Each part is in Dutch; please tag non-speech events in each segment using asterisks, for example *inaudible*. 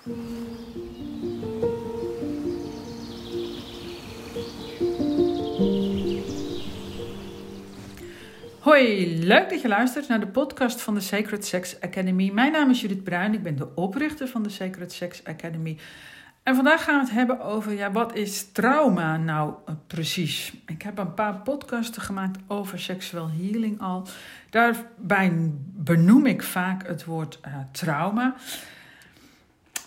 Hoi, leuk dat je luistert naar de podcast van de Sacred Sex Academy. Mijn naam is Judith Bruin, ik ben de oprichter van de Sacred Sex Academy. En vandaag gaan we het hebben over, ja, wat is trauma nou uh, precies? Ik heb een paar podcasten gemaakt over seksueel healing al. Daarbij benoem ik vaak het woord uh, trauma.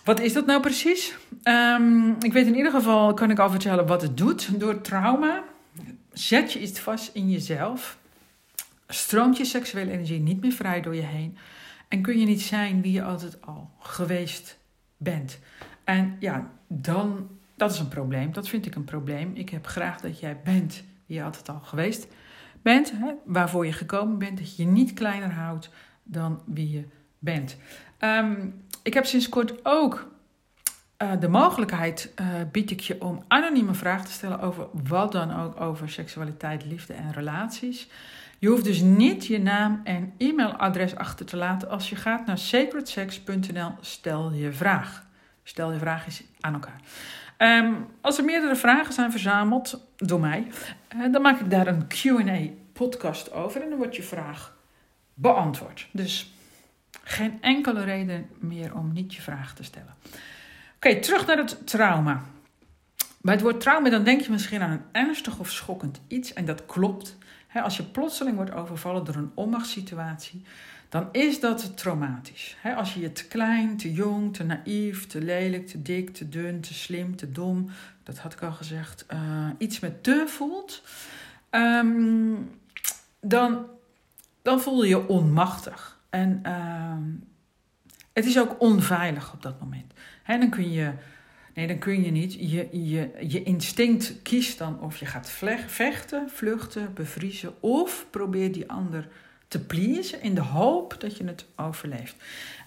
Wat is dat nou precies? Um, ik weet in ieder geval, kan ik al vertellen wat het doet. Door trauma zet je iets vast in jezelf stroomt je seksuele energie niet meer vrij door je heen en kun je niet zijn wie je altijd al geweest bent. En ja, dan, dat is een probleem. Dat vind ik een probleem. Ik heb graag dat jij bent wie je altijd al geweest bent, hè, waarvoor je gekomen bent, dat je je niet kleiner houdt dan wie je bent. Um, ik heb sinds kort ook uh, de mogelijkheid, uh, bied ik je om anonieme vragen te stellen over wat dan ook over seksualiteit, liefde en relaties. Je hoeft dus niet je naam en e-mailadres achter te laten als je gaat naar sacredsex.nl. Stel je vraag. Stel je vraag eens aan elkaar. Um, als er meerdere vragen zijn verzameld door mij, uh, dan maak ik daar een QA-podcast over en dan wordt je vraag beantwoord. Dus geen enkele reden meer om niet je vraag te stellen. Oké, terug naar het trauma. Bij het woord trauma dan denk je misschien aan een ernstig of schokkend iets en dat klopt als je plotseling wordt overvallen door een onmachtssituatie, dan is dat traumatisch. als je je te klein, te jong, te naïef, te lelijk, te dik, te dun, te slim, te dom, dat had ik al gezegd, uh, iets met te voelt, um, dan, dan voel je je onmachtig. En uh, het is ook onveilig op dat moment. He, dan kun je Nee, dan kun je niet. Je, je, je instinct kiest dan of je gaat vechten, vluchten, bevriezen of probeer die ander te pleasen in de hoop dat je het overleeft.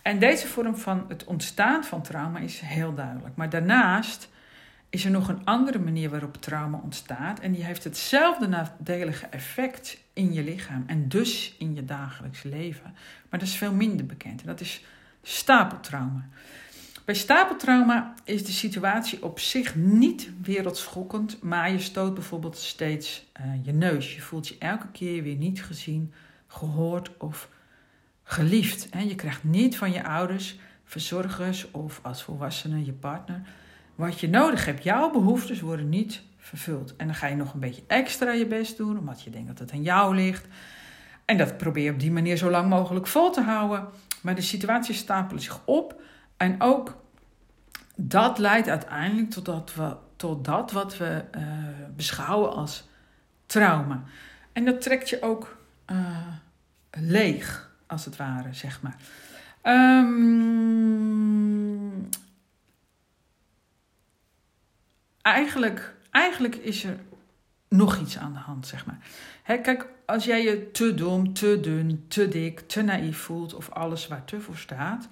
En deze vorm van het ontstaan van trauma is heel duidelijk. Maar daarnaast is er nog een andere manier waarop trauma ontstaat. En die heeft hetzelfde nadelige effect in je lichaam en dus in je dagelijks leven. Maar dat is veel minder bekend. En dat is stapeltrauma. Bij stapeltrauma is de situatie op zich niet wereldschokkend, maar je stoot bijvoorbeeld steeds uh, je neus. Je voelt je elke keer weer niet gezien, gehoord of geliefd. En je krijgt niet van je ouders, verzorgers of als volwassene je partner wat je nodig hebt. Jouw behoeftes worden niet vervuld. En dan ga je nog een beetje extra je best doen, omdat je denkt dat het aan jou ligt. En dat probeer je op die manier zo lang mogelijk vol te houden. Maar de situaties stapelen zich op en ook dat leidt uiteindelijk tot dat, we, tot dat wat we uh, beschouwen als trauma. En dat trekt je ook uh, leeg, als het ware, zeg maar. Um, eigenlijk, eigenlijk is er nog iets aan de hand, zeg maar. Hè, kijk, als jij je te dom, te dun, te dik, te naïef voelt of alles waar te voor staat,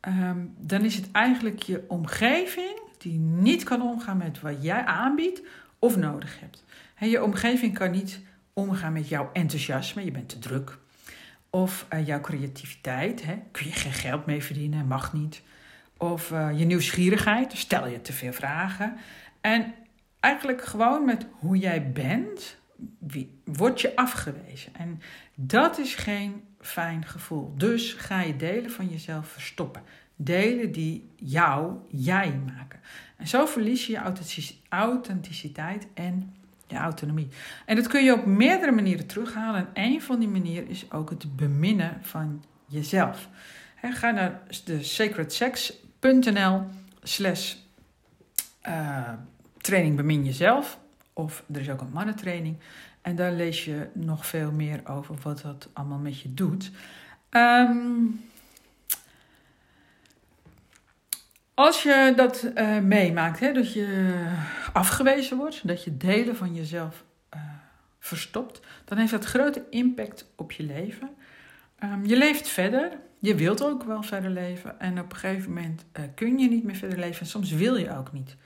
Ehm, dan is het eigenlijk je omgeving die niet kan omgaan met wat jij aanbiedt of nodig hebt. je omgeving kan niet omgaan met jouw enthousiasme, je bent te druk. Of uh, jouw creativiteit, he, kun je geen geld mee verdienen, mag niet. Of uh, je nieuwsgierigheid, stel je te veel vragen. En eigenlijk gewoon met hoe jij bent, wie, word je afgewezen. En dat is geen fijn gevoel. Dus ga je delen van jezelf verstoppen. Delen die jou jij maken. En zo verlies je je authenticiteit en je autonomie. En dat kun je op meerdere manieren terughalen. En een van die manieren is ook het beminnen van jezelf. ga naar de sacredsex.nl slash uh, training bemin jezelf. Of er is ook een mannentraining. En daar lees je nog veel meer over wat dat allemaal met je doet. Um, als je dat uh, meemaakt, hè, dat je afgewezen wordt, dat je delen van jezelf uh, verstopt, dan heeft dat grote impact op je leven. Um, je leeft verder, je wilt ook wel verder leven en op een gegeven moment uh, kun je niet meer verder leven en soms wil je ook niet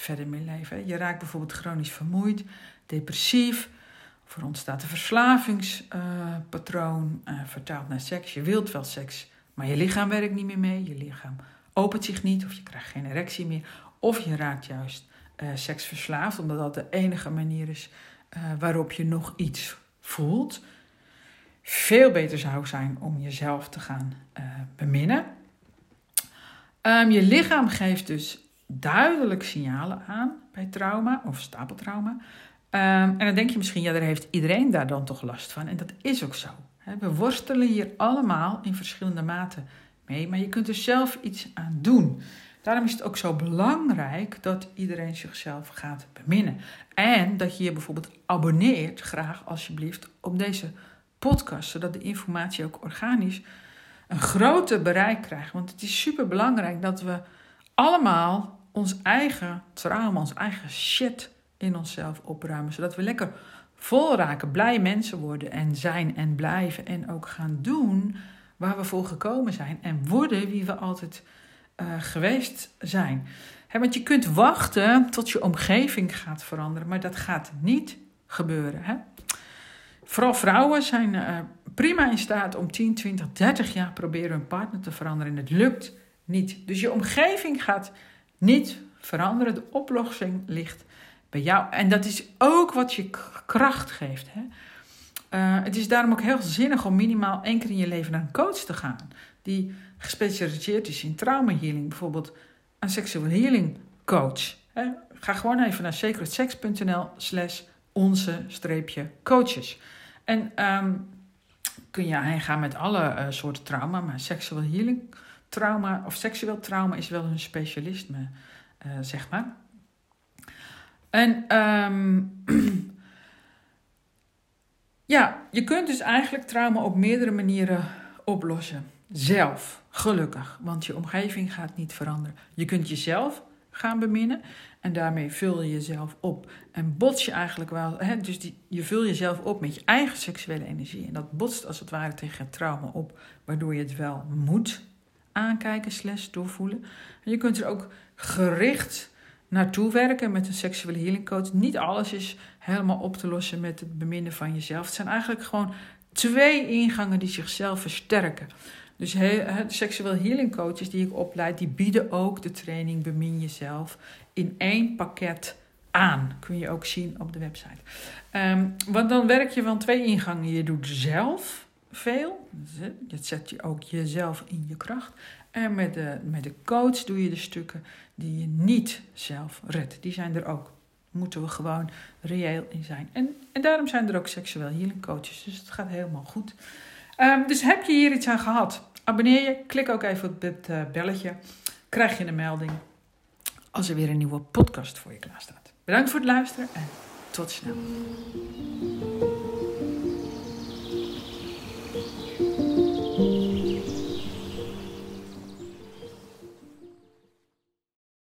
verder meer leven. Je raakt bijvoorbeeld chronisch vermoeid, depressief, er ontstaat een verslavingspatroon, uh, vertaald naar seks. Je wilt wel seks, maar je lichaam werkt niet meer mee. Je lichaam opent zich niet, of je krijgt geen erectie meer, of je raakt juist uh, seksverslaafd, omdat dat de enige manier is uh, waarop je nog iets voelt. Veel beter zou zijn om jezelf te gaan beminnen. Um, je lichaam geeft dus duidelijk signalen aan bij trauma of stapeltrauma. Um, en dan denk je misschien, ja, daar heeft iedereen daar dan toch last van. En dat is ook zo. We worstelen hier allemaal in verschillende maten mee, maar je kunt er zelf iets aan doen. Daarom is het ook zo belangrijk dat iedereen zichzelf gaat beminnen. En dat je je bijvoorbeeld abonneert, graag alsjeblieft, op deze podcast, zodat de informatie ook organisch een groter bereik krijgt. Want het is super belangrijk dat we allemaal ons eigen trauma, ons eigen shit in onszelf opruimen, zodat we lekker vol raken, blij mensen worden en zijn en blijven en ook gaan doen waar we voor gekomen zijn en worden wie we altijd uh, geweest zijn. want je kunt wachten tot je omgeving gaat veranderen, maar dat gaat niet gebeuren. Hè? Vooral vrouwen zijn uh, prima in staat om 10, 20, 30 jaar proberen hun partner te veranderen en het lukt niet. Dus je omgeving gaat niet veranderen. De oplossing ligt bij jou. En dat is ook wat je kracht geeft. Hè? Uh, het is daarom ook heel zinnig om minimaal één keer in je leven naar een coach te gaan. Die gespecialiseerd is in trauma healing. Bijvoorbeeld een sexual healing coach. Hè? Ga gewoon even naar sacredsex.nl slash onze streepje coaches. En um, kun je gaan met alle uh, soorten trauma. Maar sexual healing trauma of seksueel trauma is wel een specialisme, uh, zeg maar. En um, *clears throat* ja, je kunt dus eigenlijk trauma op meerdere manieren oplossen. Zelf, gelukkig, want je omgeving gaat niet veranderen. Je kunt jezelf gaan beminnen en daarmee vul je jezelf op. En bots je eigenlijk wel, hè, dus die, je vul jezelf op met je eigen seksuele energie. En dat botst als het ware tegen het trauma op, waardoor je het wel moet aankijken slash doorvoelen. En je kunt er ook gericht naartoe werken met een seksuele healing coach. Niet alles is helemaal op te lossen met het beminnen van jezelf. Het zijn eigenlijk gewoon twee ingangen die zichzelf versterken. Dus de seksueel healing coaches die ik opleid, die bieden ook de training Bemin Jezelf in één pakket aan. Kun je ook zien op de website. Um, want dan werk je van twee ingangen. Je doet zelf veel. Je zet je ook jezelf in je kracht. En met de, met de coach doe je de stukken die je niet zelf redt. Die zijn er ook. Moeten we gewoon reëel in zijn. En, en daarom zijn er ook seksueel healing coaches. Dus het gaat helemaal goed. Um, dus heb je hier iets aan gehad? Abonneer je. Klik ook even op het uh, belletje. Krijg je een melding als er weer een nieuwe podcast voor je klaar staat. Bedankt voor het luisteren en tot snel.